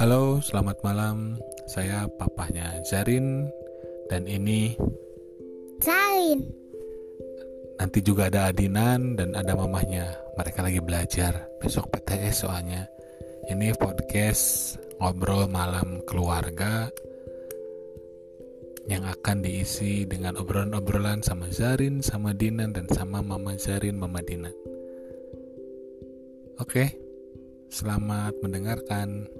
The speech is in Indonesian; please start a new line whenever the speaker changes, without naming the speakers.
Halo, selamat malam. Saya papahnya Zarin dan ini
Zarin.
Nanti juga ada Adinan dan ada mamahnya. Mereka lagi belajar. Besok PTS soalnya. Ini podcast ngobrol malam keluarga yang akan diisi dengan obrolan-obrolan sama Zarin, sama Dinan, dan sama Mama Zarin, Mama Dinan. Oke, selamat mendengarkan.